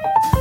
Thank you.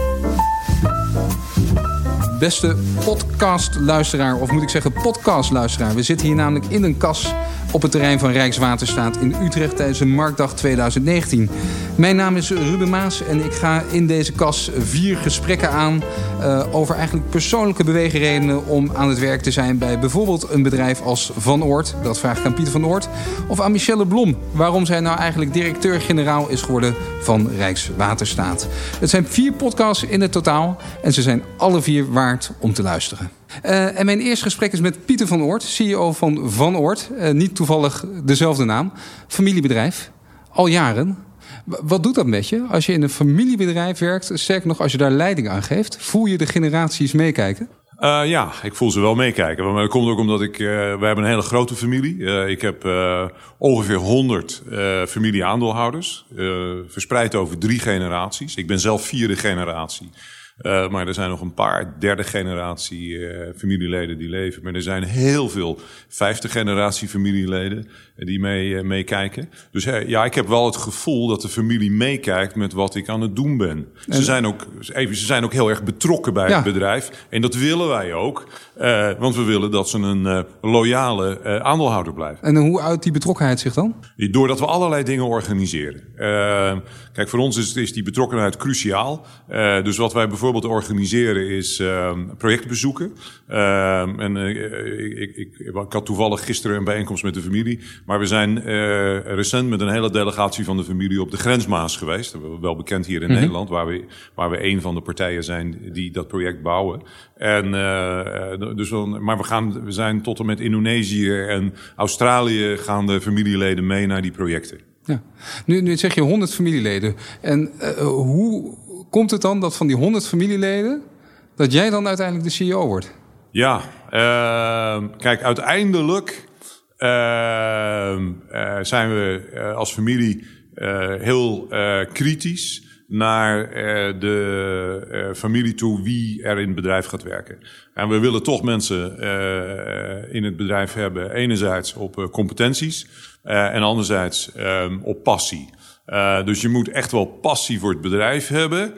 Beste podcastluisteraar, of moet ik zeggen podcastluisteraar. We zitten hier namelijk in een kas op het terrein van Rijkswaterstaat in Utrecht tijdens de Marktdag 2019. Mijn naam is Ruben Maas en ik ga in deze kas vier gesprekken aan uh, over eigenlijk persoonlijke beweegredenen om aan het werk te zijn bij bijvoorbeeld een bedrijf als Van Oort. Dat vraag ik aan Pieter van Oort. Of aan Michelle Blom, waarom zij nou eigenlijk directeur-generaal is geworden van Rijkswaterstaat. Het zijn vier podcasts in het totaal en ze zijn alle vier om te luisteren. Uh, en mijn eerste gesprek is met Pieter van Oort, CEO van Van Oort. Uh, niet toevallig dezelfde naam. Familiebedrijf. Al jaren. Wat doet dat met je als je in een familiebedrijf werkt? Sterk nog, als je daar leiding aan geeft. Voel je de generaties meekijken? Uh, ja, ik voel ze wel meekijken. Maar dat komt ook omdat ik. Uh, wij hebben een hele grote familie. Ik heb ongeveer 100 familie-aandeelhouders. verspreid over drie generaties. Ik ben zelf vierde generatie. Uh, maar er zijn nog een paar derde generatie uh, familieleden die leven. Maar er zijn heel veel vijfde generatie familieleden die mee, meekijken. Dus ja, ik heb wel het gevoel dat de familie meekijkt met wat ik aan het doen ben. Ze zijn ook, even, ze zijn ook heel erg betrokken bij ja. het bedrijf. En dat willen wij ook. want we willen dat ze een loyale aandeelhouder blijven. En hoe uit die betrokkenheid zich dan? Doordat we allerlei dingen organiseren. kijk, voor ons is, is die betrokkenheid cruciaal. dus wat wij bijvoorbeeld bijvoorbeeld organiseren is uh, projectbezoeken. Uh, en uh, ik, ik, ik, had toevallig gisteren een bijeenkomst met de familie. Maar we zijn uh, recent met een hele delegatie van de familie op de grensmaas geweest. Wel bekend hier in mm -hmm. Nederland, waar we, waar we een van de partijen zijn die dat project bouwen. En, dus, maar we, gaan, we zijn tot en met Indonesië en Australië gaan de familieleden mee naar die projecten. Ja. Nu, nu zeg je 100 familieleden. En hoe komt het dan dat van die 100 familieleden, dat jij dan uiteindelijk de CEO wordt? Ja, uh, kijk, uiteindelijk uh, zijn we uh, als familie heel kritisch naar de familie toe wie er in het bedrijf gaat werken. En we willen toch mensen in het bedrijf hebben, enerzijds op competenties en anderzijds ehm, op passie. Uh, dus je moet echt wel passie voor het bedrijf hebben.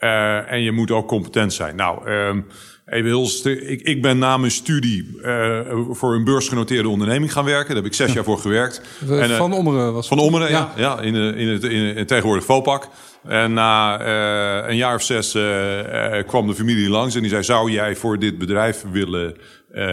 Uh, en je moet ook competent zijn. Nou, um, even heel ik, ik ben na mijn studie uh, voor een beursgenoteerde onderneming gaan werken. Daar heb ik zes jaar voor gewerkt. En, van Ommeren was Van Ommeren, ja. ja, ja in, in, het, in, in tegenwoordig Vopak. En na uh, een jaar of zes uh, kwam de familie langs en die zei: Zou jij voor dit bedrijf willen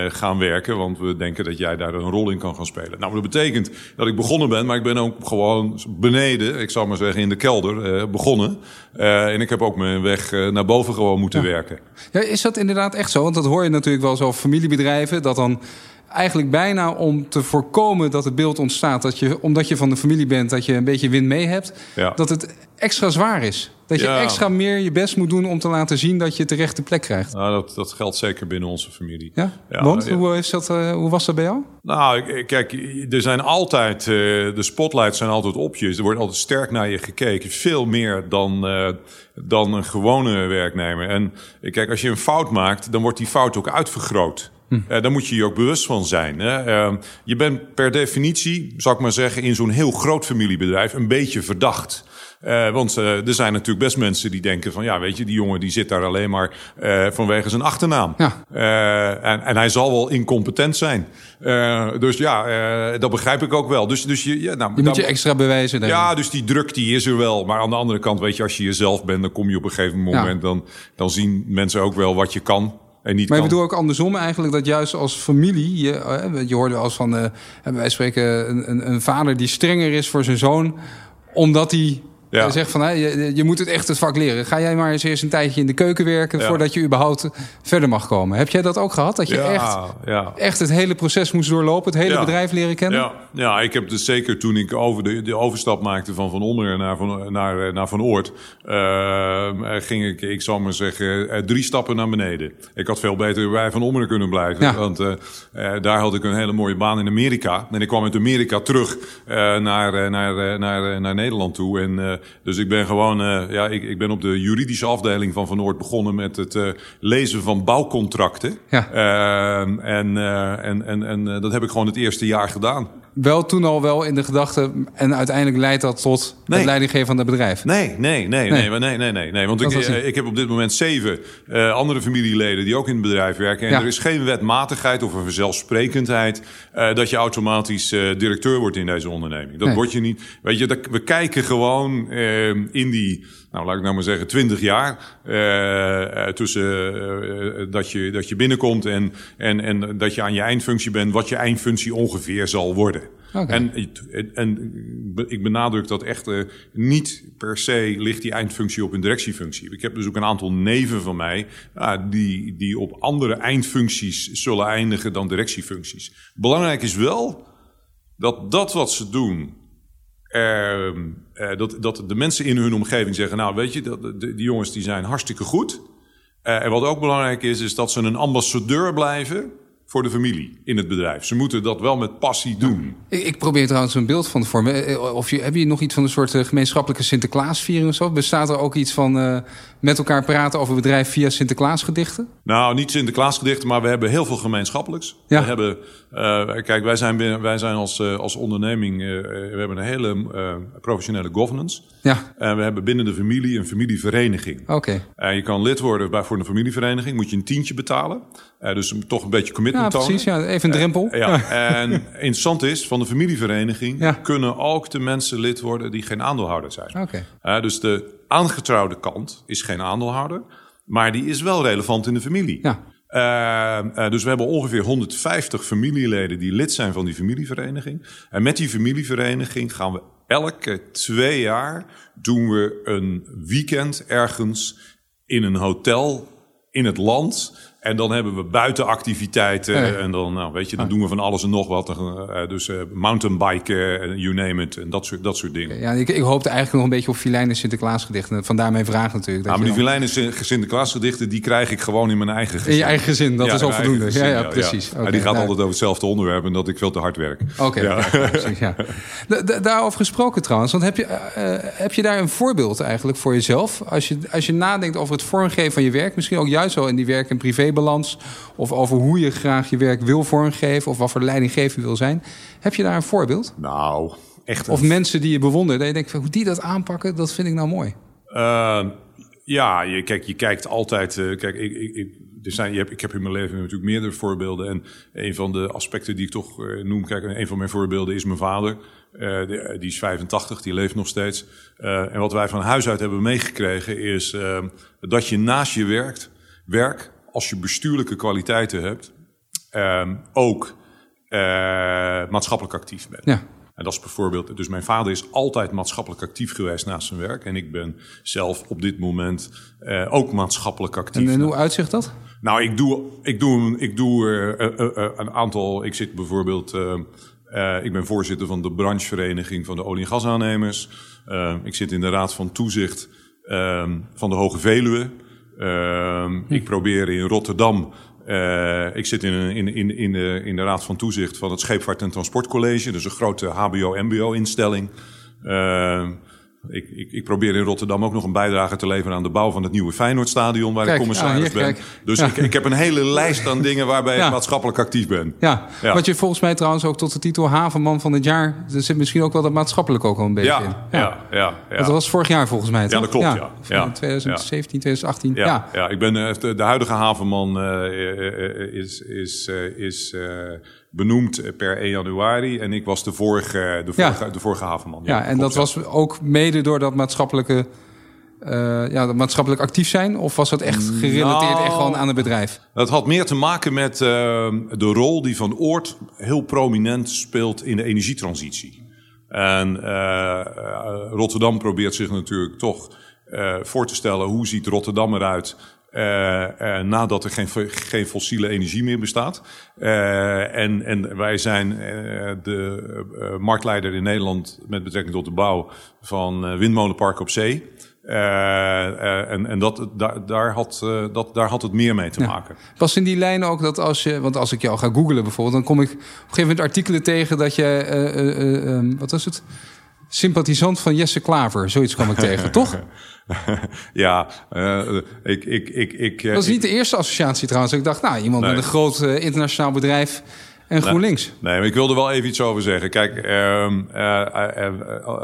gaan werken? Want we denken dat jij daar een rol in kan gaan spelen. Nou, dat betekent dat ik begonnen ben, maar ik ben ook gewoon beneden, ik zou maar zeggen in de kelder, begonnen. en ik heb ook mijn weg naar boven gewoon moeten ja. werken. Ja, is dat inderdaad echt zo? Want dat hoor je natuurlijk wel zo familiebedrijven, dat dan eigenlijk bijna om te voorkomen dat het beeld ontstaat dat je, omdat je van de familie bent, dat je een beetje win mee hebt, ja. dat het extra zwaar is. Dat je Ja. extra meer je best moet doen om te laten zien dat je het de rechte plek krijgt. Nou, dat, dat geldt zeker binnen onze familie. Ja? Ja, Want. Hoe, is dat, uh, hoe was dat bij jou? Nou, kijk, er zijn altijd, uh, de spotlights zijn altijd op je. Er wordt altijd sterk naar je gekeken. Veel meer dan, uh, dan een gewone werknemer. En eh, kijk, als je een fout maakt, dan wordt die fout ook uitvergroot. Hm. Uh, daar moet je je ook bewust van zijn. Hè? Uh, je bent per definitie, zou ik maar zeggen, in zo'n heel groot familiebedrijf een beetje verdacht. Uh, want uh, er zijn natuurlijk best mensen die denken van... ja, weet je, die jongen die zit daar alleen maar uh, vanwege zijn achternaam. Ja. en, en hij zal wel incompetent zijn. dus ja, dat begrijp ik ook wel. Dus, dus je, ja, nou, Je moet je extra bewijzen. denk ja, dus die druk die is er wel. Maar aan de andere kant, weet je, als je jezelf bent... dan kom je op een gegeven moment... Dan, dan zien mensen ook wel wat je kan en niet Maar ik bedoel ook andersom eigenlijk, dat juist als familie, je, eh, je hoorde wel eens van, eh, wij spreken een, een, een vader die strenger is voor zijn zoon, omdat hij Ja. eh, zegt van, hè, je, je moet het echt het vak leren. Ga jij maar eens eerst een tijdje in de keuken werken Ja. voordat je überhaupt verder mag komen. Heb jij dat ook gehad? Dat je ja, echt, echt het hele proces moest doorlopen, het hele bedrijf leren kennen? Ja, ja, ik heb dus zeker toen ik over de, de overstap maakte van Van Ommeren naar Van, naar, naar van Oort, eh, ging ik, ik zal maar zeggen, eh, drie stappen naar beneden. Ik had veel beter bij Van Ommeren kunnen blijven, want eh, eh, daar had ik een hele mooie baan in Amerika. En ik kwam uit Amerika terug eh, naar, eh, naar, eh, naar, eh, naar Nederland toe. En, eh, dus ik ben gewoon, eh, ja, ik, ik ben op de juridische afdeling van Van Oort begonnen met het eh, lezen van bouwcontracten. Ja. Eh, en, eh, en, en, en eh, dat heb ik gewoon het eerste jaar gedaan. Wel toen al wel in de gedachte... en uiteindelijk leidt dat tot Nee. het leidinggeven van het bedrijf. Nee, nee, nee, nee, nee, nee, nee, nee. nee want ik, eh, ik heb op dit moment zeven eh, andere familieleden die ook in het bedrijf werken. En Ja. er is geen wetmatigheid of een vanzelfsprekendheid eh, dat je automatisch directeur wordt in deze onderneming. Dat word je niet. Weet je, dat, we kijken gewoon eh, in die, nou laat ik nou maar zeggen, twintig jaar eh, eh, tussen eh, dat, je, dat je binnenkomt en, en, en dat je aan je eindfunctie bent, wat je eindfunctie ongeveer zal worden. En, en, en ik benadruk dat echt niet per se ligt die eindfunctie op een directiefunctie. Ik heb dus ook een aantal neven van mij ah, die, die op andere eindfuncties zullen eindigen dan directiefuncties. Belangrijk is wel dat dat wat ze doen, dat, dat de mensen in hun omgeving zeggen, nou weet je, dat, de- die jongens die zijn hartstikke goed. Eh, en wat ook belangrijk is, is dat ze een ambassadeur blijven voor de familie in het bedrijf. Ze moeten dat wel met passie doen. Ik, ik probeer trouwens een beeld van te vormen. Eh, Of je, heb je nog iets van een soort eh, gemeenschappelijke Sinterklaasviering of zo? Bestaat er ook iets van eh, met elkaar praten over bedrijf via Sinterklaasgedichten? Nou, niet Sinterklaasgedichten, maar we hebben heel veel gemeenschappelijks. Ja. We hebben, eh, kijk, wij zijn, wij zijn als, eh, als onderneming, eh, we hebben een hele eh, professionele governance. Ja, En we hebben binnen de familie een familievereniging. oké. En je kan lid worden bij, voor een familievereniging, moet je een tientje betalen. Eh, dus toch een beetje Ja, tonen. precies. Ja, even een drempel. Ja, en interessant is, van de familievereniging Ja. kunnen ook de mensen lid worden die geen aandeelhouder zijn. Oké. Eh, dus de aangetrouwde kant is geen aandeelhouder, maar die is wel relevant in de familie. Ja. Eh, eh, dus we hebben ongeveer 150 familieleden die lid zijn van die familievereniging. En met die familievereniging gaan we elke twee jaar doen we een weekend ergens in een hotel in het land. En dan hebben we buitenactiviteiten. Ja. En dan, nou, weet je, dan doen we van alles en nog wat. Eh, dus eh, mountainbiken, en you name it. En dat soort, dat soort dingen. Ja, ik, ik hoopte eigenlijk nog een beetje op filijnen Sinterklaasgedichten. Vandaar mijn vraag natuurlijk. Dat Ja, maar je die dan- Vilijnen Sinterklaasgedichten, die krijg ik gewoon in mijn eigen gezin. in je eigen gezin, dat Ja, is al voldoende. eigen Ja, gezin, ja, precies. Maar Oké, die gaat nou, altijd over hetzelfde onderwerp en dat ik veel te hard werk. Oké, ja, precies. Ja. Da- da- daarover gesproken trouwens, want heb je, eh, eh, heb je daar een voorbeeld eigenlijk voor jezelf? Als je, als je nadenkt over het vormgeven van je werk, misschien ook juist wel in die werk- en privébalans, of over hoe je graag je werk wil vormgeven, of wat voor leidinggever je wil zijn. Heb je daar een voorbeeld? Nou, echt. Of mensen die je bewondert, dat je denkt, van, hoe die dat aanpakken, dat vind ik nou mooi. Eh, ja, je, kijk, je kijkt altijd. eh, kijk, ik, ik, er zijn, je hebt, ik heb in mijn leven natuurlijk meerdere voorbeelden. En een van de aspecten die ik toch eh, noem, kijk, een van mijn voorbeelden is mijn vader. Eh, die is 85, die leeft nog steeds. En wat wij van huis uit hebben meegekregen is eh, dat je naast je werkt, werk, als je bestuurlijke kwaliteiten hebt, eh, ook eh, maatschappelijk actief bent. Ja. En dat is bijvoorbeeld, dus mijn vader is altijd maatschappelijk actief geweest naast zijn werk. En ik ben zelf op dit moment eh, ook maatschappelijk actief. En, en hoe uitzicht dat? Nou, ik doe, ik doe, ik doe eh, een aantal. Ik zit bijvoorbeeld. ik ben voorzitter van de branchevereniging van de olie- en gasaannemers. Eh, ik zit in de raad van toezicht eh, van de Hoge Veluwe. Eh, Ik probeer in Rotterdam. eh, ik zit in, in, in, in, de, in de raad van toezicht van het Scheepvaart- en Transportcollege. Dus een grote HBO-MBO-instelling. Eh, ik, ik, ik probeer in Rotterdam ook nog een bijdrage te leveren aan de bouw van het nieuwe Feyenoordstadion, waar Kijk, ik commissaris hier, ben. Dus Ja. ik, ik heb een hele lijst aan dingen waarbij Ja. ik maatschappelijk actief ben. Ja. Ja. wat je volgens mij trouwens ook tot de titel Havenman van het jaar... er zit misschien ook wel dat maatschappelijk ook wel een beetje Ja, in. ja, ja. ja, Dat was vorig jaar volgens mij, toch? dat klopt, ja. Ja. 2017, 2018, Ja, ja. ja. ik ben eh, de, huidige havenman eh, eh, is, is, is benoemd per 1 januari en ik was de vorige, de Ja. vorige, de vorige havenman. Ja, en dat was ook mede door dat maatschappelijke... eh, ja, dat maatschappelijk actief zijn? Of was dat echt gerelateerd Nou. echt gewoon aan het bedrijf? Dat had meer te maken met eh, de rol die Van Oort heel prominent speelt in de energietransitie. En eh, eh, Rotterdam probeert zich natuurlijk toch eh, voor te stellen hoe ziet Rotterdam eruit eh, eh, nadat er geen, geen fossiele energie meer bestaat. Eh, en, en wij zijn eh, de eh, marktleider in Nederland met betrekking tot de bouw van eh, windmolenparken op zee. Eh, eh, en en dat, daar, daar, had, eh, dat, daar had het meer mee te maken. Was in die lijn ook dat als je... Want als ik jou ga googlen bijvoorbeeld... dan kom ik op een gegeven moment artikelen tegen dat je... eh, eh, eh, ehm, wat was het? Sympathisant van Jesse Klaver. Zoiets kwam ik tegen, toch? Ja, eh, ik, ik, ik, ik, eh, Dat is niet de eerste associatie trouwens. Ik dacht, nou, iemand Nee. met een groot eh, internationaal bedrijf... en GroenLinks. Nee, nee, maar ik wilde wel even iets over zeggen. Kijk, ehm,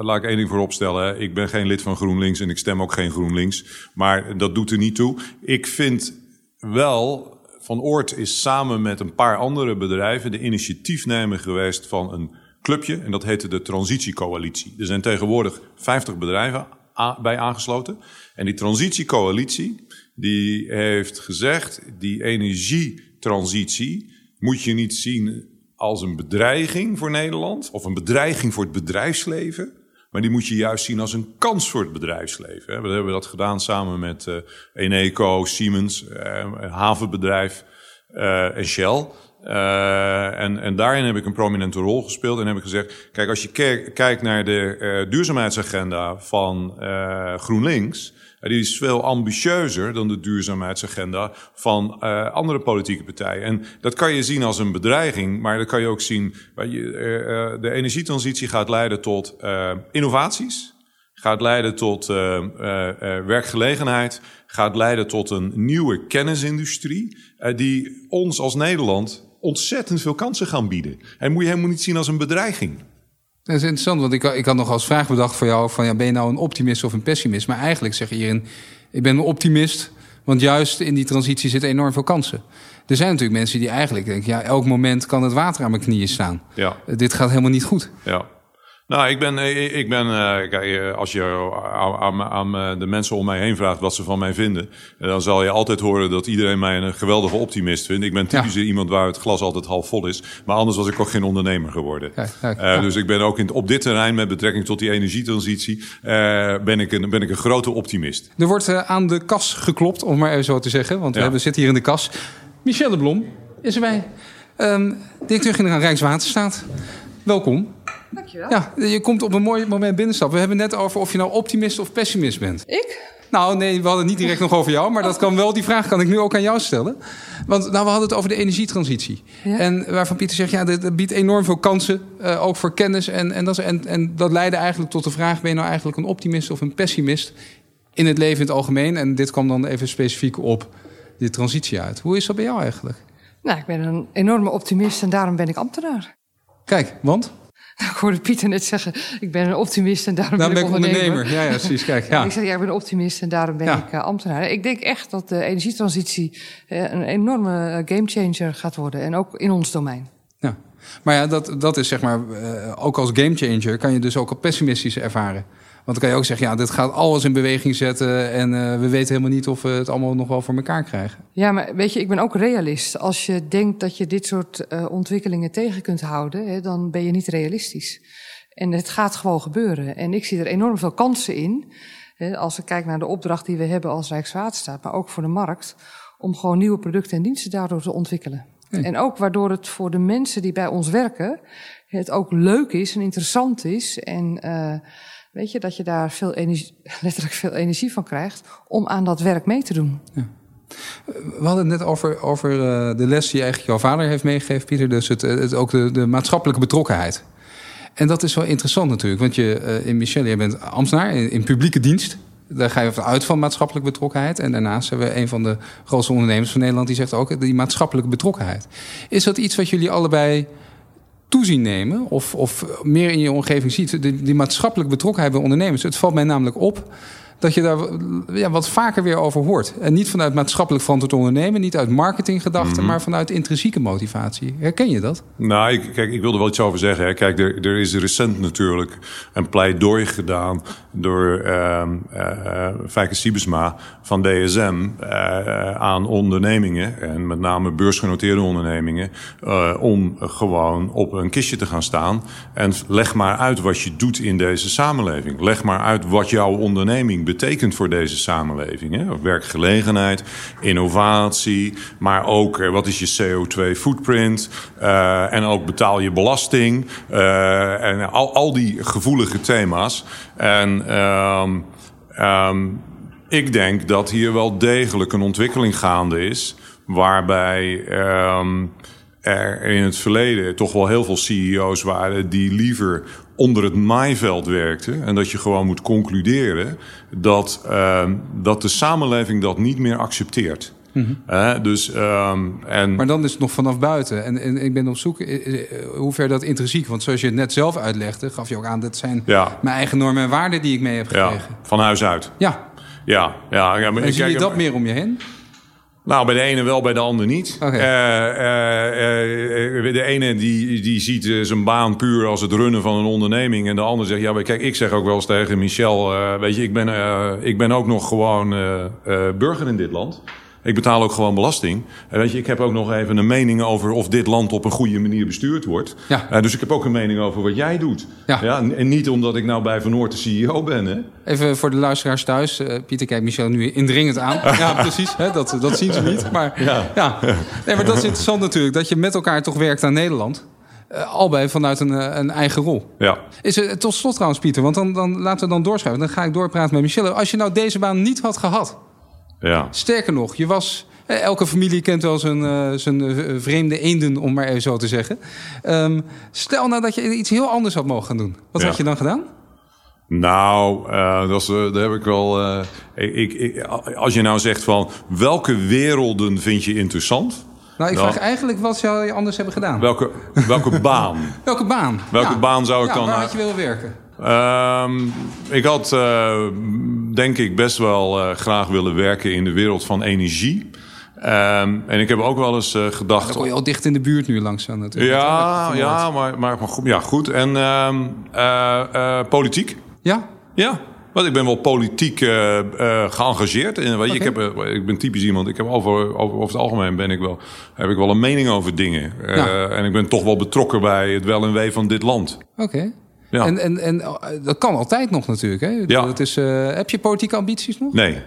laat ik één ding vooropstellen. Ik ben geen lid van GroenLinks en ik stem ook geen GroenLinks. Maar dat doet er niet toe. Ik vind wel van Oort is samen met een paar andere bedrijven de initiatiefnemer geweest van een clubje. En dat heette de Transitiecoalitie. Er zijn tegenwoordig 50 bedrijven bij aangesloten. En die Transitiecoalitie die heeft gezegd: die energietransitie moet je niet zien als een bedreiging voor Nederland of een bedreiging voor het bedrijfsleven. Maar die moet je juist zien als een kans voor het bedrijfsleven. We hebben dat gedaan samen met uh, Eneco, Siemens, uh, havenbedrijf uh, en Shell. En, en daarin heb ik een prominente rol gespeeld. En heb ik gezegd: kijk, als je kijkt naar de duurzaamheidsagenda van GroenLinks die is veel ambitieuzer dan de duurzaamheidsagenda van andere politieke partijen. En dat kan je zien als een bedreiging, maar dat kan je ook zien. Je, de energietransitie gaat leiden tot innovaties, gaat leiden tot werkgelegenheid, gaat leiden tot een nieuwe kennisindustrie, die ons als Nederland ontzettend veel kansen gaan bieden. En moet je helemaal niet zien als een bedreiging. Dat is interessant, want ik, ik had nog als vraag bedacht voor jou: van, ja, ben je nou een optimist of een pessimist? Maar eigenlijk zeg je hierin: ik ben een optimist, want juist in die transitie zitten enorm veel kansen. Er zijn natuurlijk mensen die eigenlijk denken: ja, elk moment kan het water aan mijn knieën staan. Ja. Dit gaat helemaal niet goed. Ja. Nou, ik ben, ik ben eh, kijk, eh, als je aan, aan, de mensen om mij heen vraagt wat ze van mij vinden, eh, dan zal je altijd horen dat iedereen mij een geweldige optimist vindt. Ik ben typisch iemand waar het glas altijd half vol is, maar anders was ik ook geen ondernemer geworden. Ja, Dus ik ben ook in, op dit terrein met betrekking tot die energietransitie, ben, ik een, ben ik een grote optimist. Er wordt aan de kas geklopt, om maar even zo te zeggen, want we zitten hier in de kas. Michel de Blom is erbij. Um, directeur-generaal Rijkswaterstaat. Welkom. Dankjewel. Ja, je komt op een mooi moment binnenstappen. We hebben net over of je nou optimist of pessimist bent. Ik? Nou, nee, we hadden niet direct nog over jou, maar dat kan wel. Die vraag kan ik nu ook aan jou stellen. Want nou, we hadden het over de energietransitie. Ja. En waarvan Pieter zegt, ja, dat, biedt enorm veel kansen, uh, ook voor kennis. En, en, dat, en, en dat leidde eigenlijk tot de vraag: ben je nou eigenlijk een optimist of een pessimist in het leven in het algemeen? En dit kwam dan even specifiek op de transitie uit. Hoe is dat bij jou eigenlijk? Nou, ik ben een enorme optimist en daarom ben ik ambtenaar. Kijk, want? Ik hoorde Pieter net zeggen, ik ben een optimist en daarom ben, ik ondernemer. ondernemer. Ja, ja, precies. Kijk, ja. ik zeg, ja, ik ben een optimist en daarom ben ik uh, ambtenaar. Ik denk echt dat de energietransitie uh, een enorme uh, gamechanger gaat worden. En ook in ons domein. Ja, maar ja, dat, dat is zeg maar, ook als gamechanger kan je dus ook al pessimistisch ervaren. Want dan kan je ook zeggen, ja, dit gaat alles in beweging zetten en uh, we weten helemaal niet of we het allemaal nog wel voor elkaar krijgen. Ja, maar weet je, ik ben ook realist. Als je denkt dat je dit soort uh, ontwikkelingen tegen kunt houden, hè, dan ben je niet realistisch. En het gaat gewoon gebeuren. En ik zie er enorm veel kansen in. Hè, als ik kijk naar de opdracht die we hebben als Rijkswaterstaat, maar ook voor de markt, om gewoon nieuwe producten en diensten daardoor te ontwikkelen. Nee. En ook waardoor het voor de mensen die bij ons werken, het ook leuk is en interessant is en uh, Weet je, dat je daar veel energie, letterlijk veel energie van krijgt om aan dat werk mee te doen. Ja. We hadden het net over, over uh, de les die eigenlijk jouw vader heeft meegegeven, Pieter. Dus het, het ook de, de, maatschappelijke betrokkenheid. En dat is wel interessant natuurlijk. Want je, uh, in Michel, je bent ambtenaar in, in, publieke dienst. Daar ga je uit van maatschappelijke betrokkenheid. En daarnaast hebben we een van de grootste ondernemers van Nederland... die zegt ook die maatschappelijke betrokkenheid. Is dat iets wat jullie allebei toezien nemen of, of meer in je omgeving ziet. Die, die maatschappelijke betrokkenheid bij ondernemers. Het valt mij namelijk op dat je daar ja, wat vaker weer over hoort. En niet vanuit maatschappelijk verantwoord ondernemen, niet uit marketinggedachten, mm maar vanuit intrinsieke motivatie. Herken je dat? Nou, ik, kijk, ik wilde wel iets over zeggen. Hè. Kijk, er, er is recent natuurlijk een pleidooi gedaan door uh, uh, Siebesma van DSM uh, aan ondernemingen, en met name beursgenoteerde ondernemingen, uh, om gewoon op een kistje te gaan staan. En leg maar uit wat je doet in deze samenleving. Leg maar uit wat jouw onderneming betekent voor deze samenleving. Hè? Werkgelegenheid, innovatie, maar ook eh, wat is je CO2-footprint uh, en ook betaal je belasting en al, al die gevoelige thema's. En um, um, ik denk dat hier wel degelijk een ontwikkeling gaande is waarbij um, er in het verleden toch wel heel veel CEO's waren die liever onder het maaiveld werkte. En dat je gewoon moet concluderen dat, dat de samenleving dat niet meer accepteert. Dus, ehm, en, Maar dan is het nog vanaf buiten. En, en ik ben op zoek eh, eh, hoe ver dat intrinsiek. Want zoals je het net zelf uitlegde, gaf je ook aan... dat zijn Ja. mijn eigen normen en waarden die ik mee heb ja, gekregen. van huis uit. Ja, Ja, ja, ja maar zie je dat meer om je heen? Nou, bij de ene wel, bij de ander niet. Eh, de ene die, die ziet zijn baan puur als het runnen van een onderneming. En de ander zegt, ja, maar kijk, ik zeg ook wel eens tegen Michel... weet je, ik ben, ik ben ook nog gewoon burger in dit land. Ik betaal ook gewoon belasting. En weet je, ik heb ook nog even een mening over of dit land op een goede manier bestuurd wordt. Ja. Eh, dus ik heb ook een mening over wat jij doet. Ja. en niet omdat ik nou bij Van Noort de CEO ben, hè. Even voor de luisteraars thuis. Eh, Pieter kijkt Michel nu indringend aan. Ja, precies. Hè, dat, dat zien ze niet. Maar, ja. Nee, maar dat is interessant natuurlijk. Dat je met elkaar toch werkt aan Nederland. Eh, albei vanuit een, eh, een eigen rol. Ja. Is er, tot slot trouwens, Pieter. Want dan, dan laten we dan doorschuiven. Dan ga ik doorpraten met Michelle. Als je nou deze baan niet had gehad. Ja. Sterker nog, je was... eh, Elke familie kent wel zijn, eh, zijn eh, vreemde eenden, om maar even zo te zeggen. Ehm, stel nou dat je iets heel anders had mogen gaan doen. Wat Ja. had je dan gedaan? Nou, eh, dat is, daar heb ik wel. ik, ik, als je nou zegt van welke werelden vind je interessant? Nou, ik vraag eigenlijk wat zou je anders hebben gedaan? Welke, welke baan? Welke baan? Welke baan zou ik Ja, dan, Waar had je willen werken? Ehm, ik had, eh, denk ik, best wel eh, graag willen werken in de wereld van energie. Ehm, en ik heb ook wel eens eh, gedacht. Dan kon je al dicht in de buurt nu langzaam natuurlijk. ja, ja, maar, maar, maar goed, ja, goed. En ehm, eh, eh, politiek. Ja? Ja, want ik ben wel politiek eh, geëngageerd. En, weet je, ik, heb, ik ben typisch iemand. Ik heb over, over, over het algemeen ben ik wel, heb ik wel een mening over dingen. Ja. En ik ben toch wel betrokken bij het wel en wee van dit land. Oké. Ja. En, en, en eh, dat kan altijd nog natuurlijk. Hè? Ja. Dat is, eh, heb je politieke ambities nog? Nee.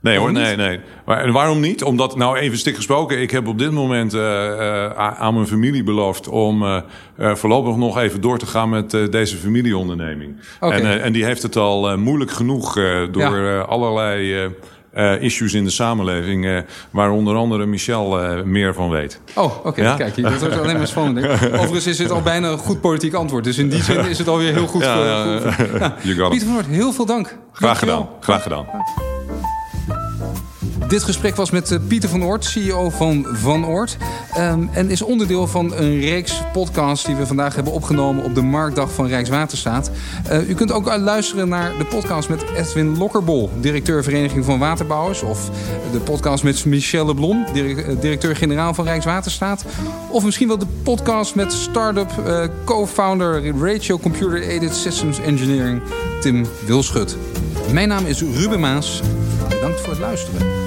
Nee hoor, nee, nee. Maar, en waarom niet? Omdat, nou even stik gesproken, ik heb op dit moment eh, aan mijn familie beloofd om voorlopig nog even door te gaan met deze familieonderneming. Oké. En, en die heeft het al moeilijk genoeg door Ja. allerlei eh, issues in de samenleving, eh, waar onder andere Michel eh, meer van weet. Oh, oké. Ja? Kijk, dat wordt alleen maar spannend. Overigens is het al bijna een goed politiek antwoord. Dus in die zin is het alweer heel goed. Ja, ja, goed- ja. Pieter van Noord, heel veel dank. Graag Dankjewel. gedaan. Graag gedaan. Dit gesprek was met eh, Pieter van Oort, CEO van Van Oort. Ehm, en is onderdeel van een reeks podcasts die we vandaag hebben opgenomen op de Marktdag van Rijkswaterstaat. Eh, u kunt ook eh, luisteren naar de podcast met Edwin Lokkerbol, directeur Vereniging van Waterbouwers. Of de podcast met Michel Leblon, direc- directeur-generaal van Rijkswaterstaat. Of misschien wel de podcast met start-up co-founder Ratio Computer Aided Systems Engineering, Tim Wilschut. Mijn naam is Ruben Maas. Bedankt voor het luisteren.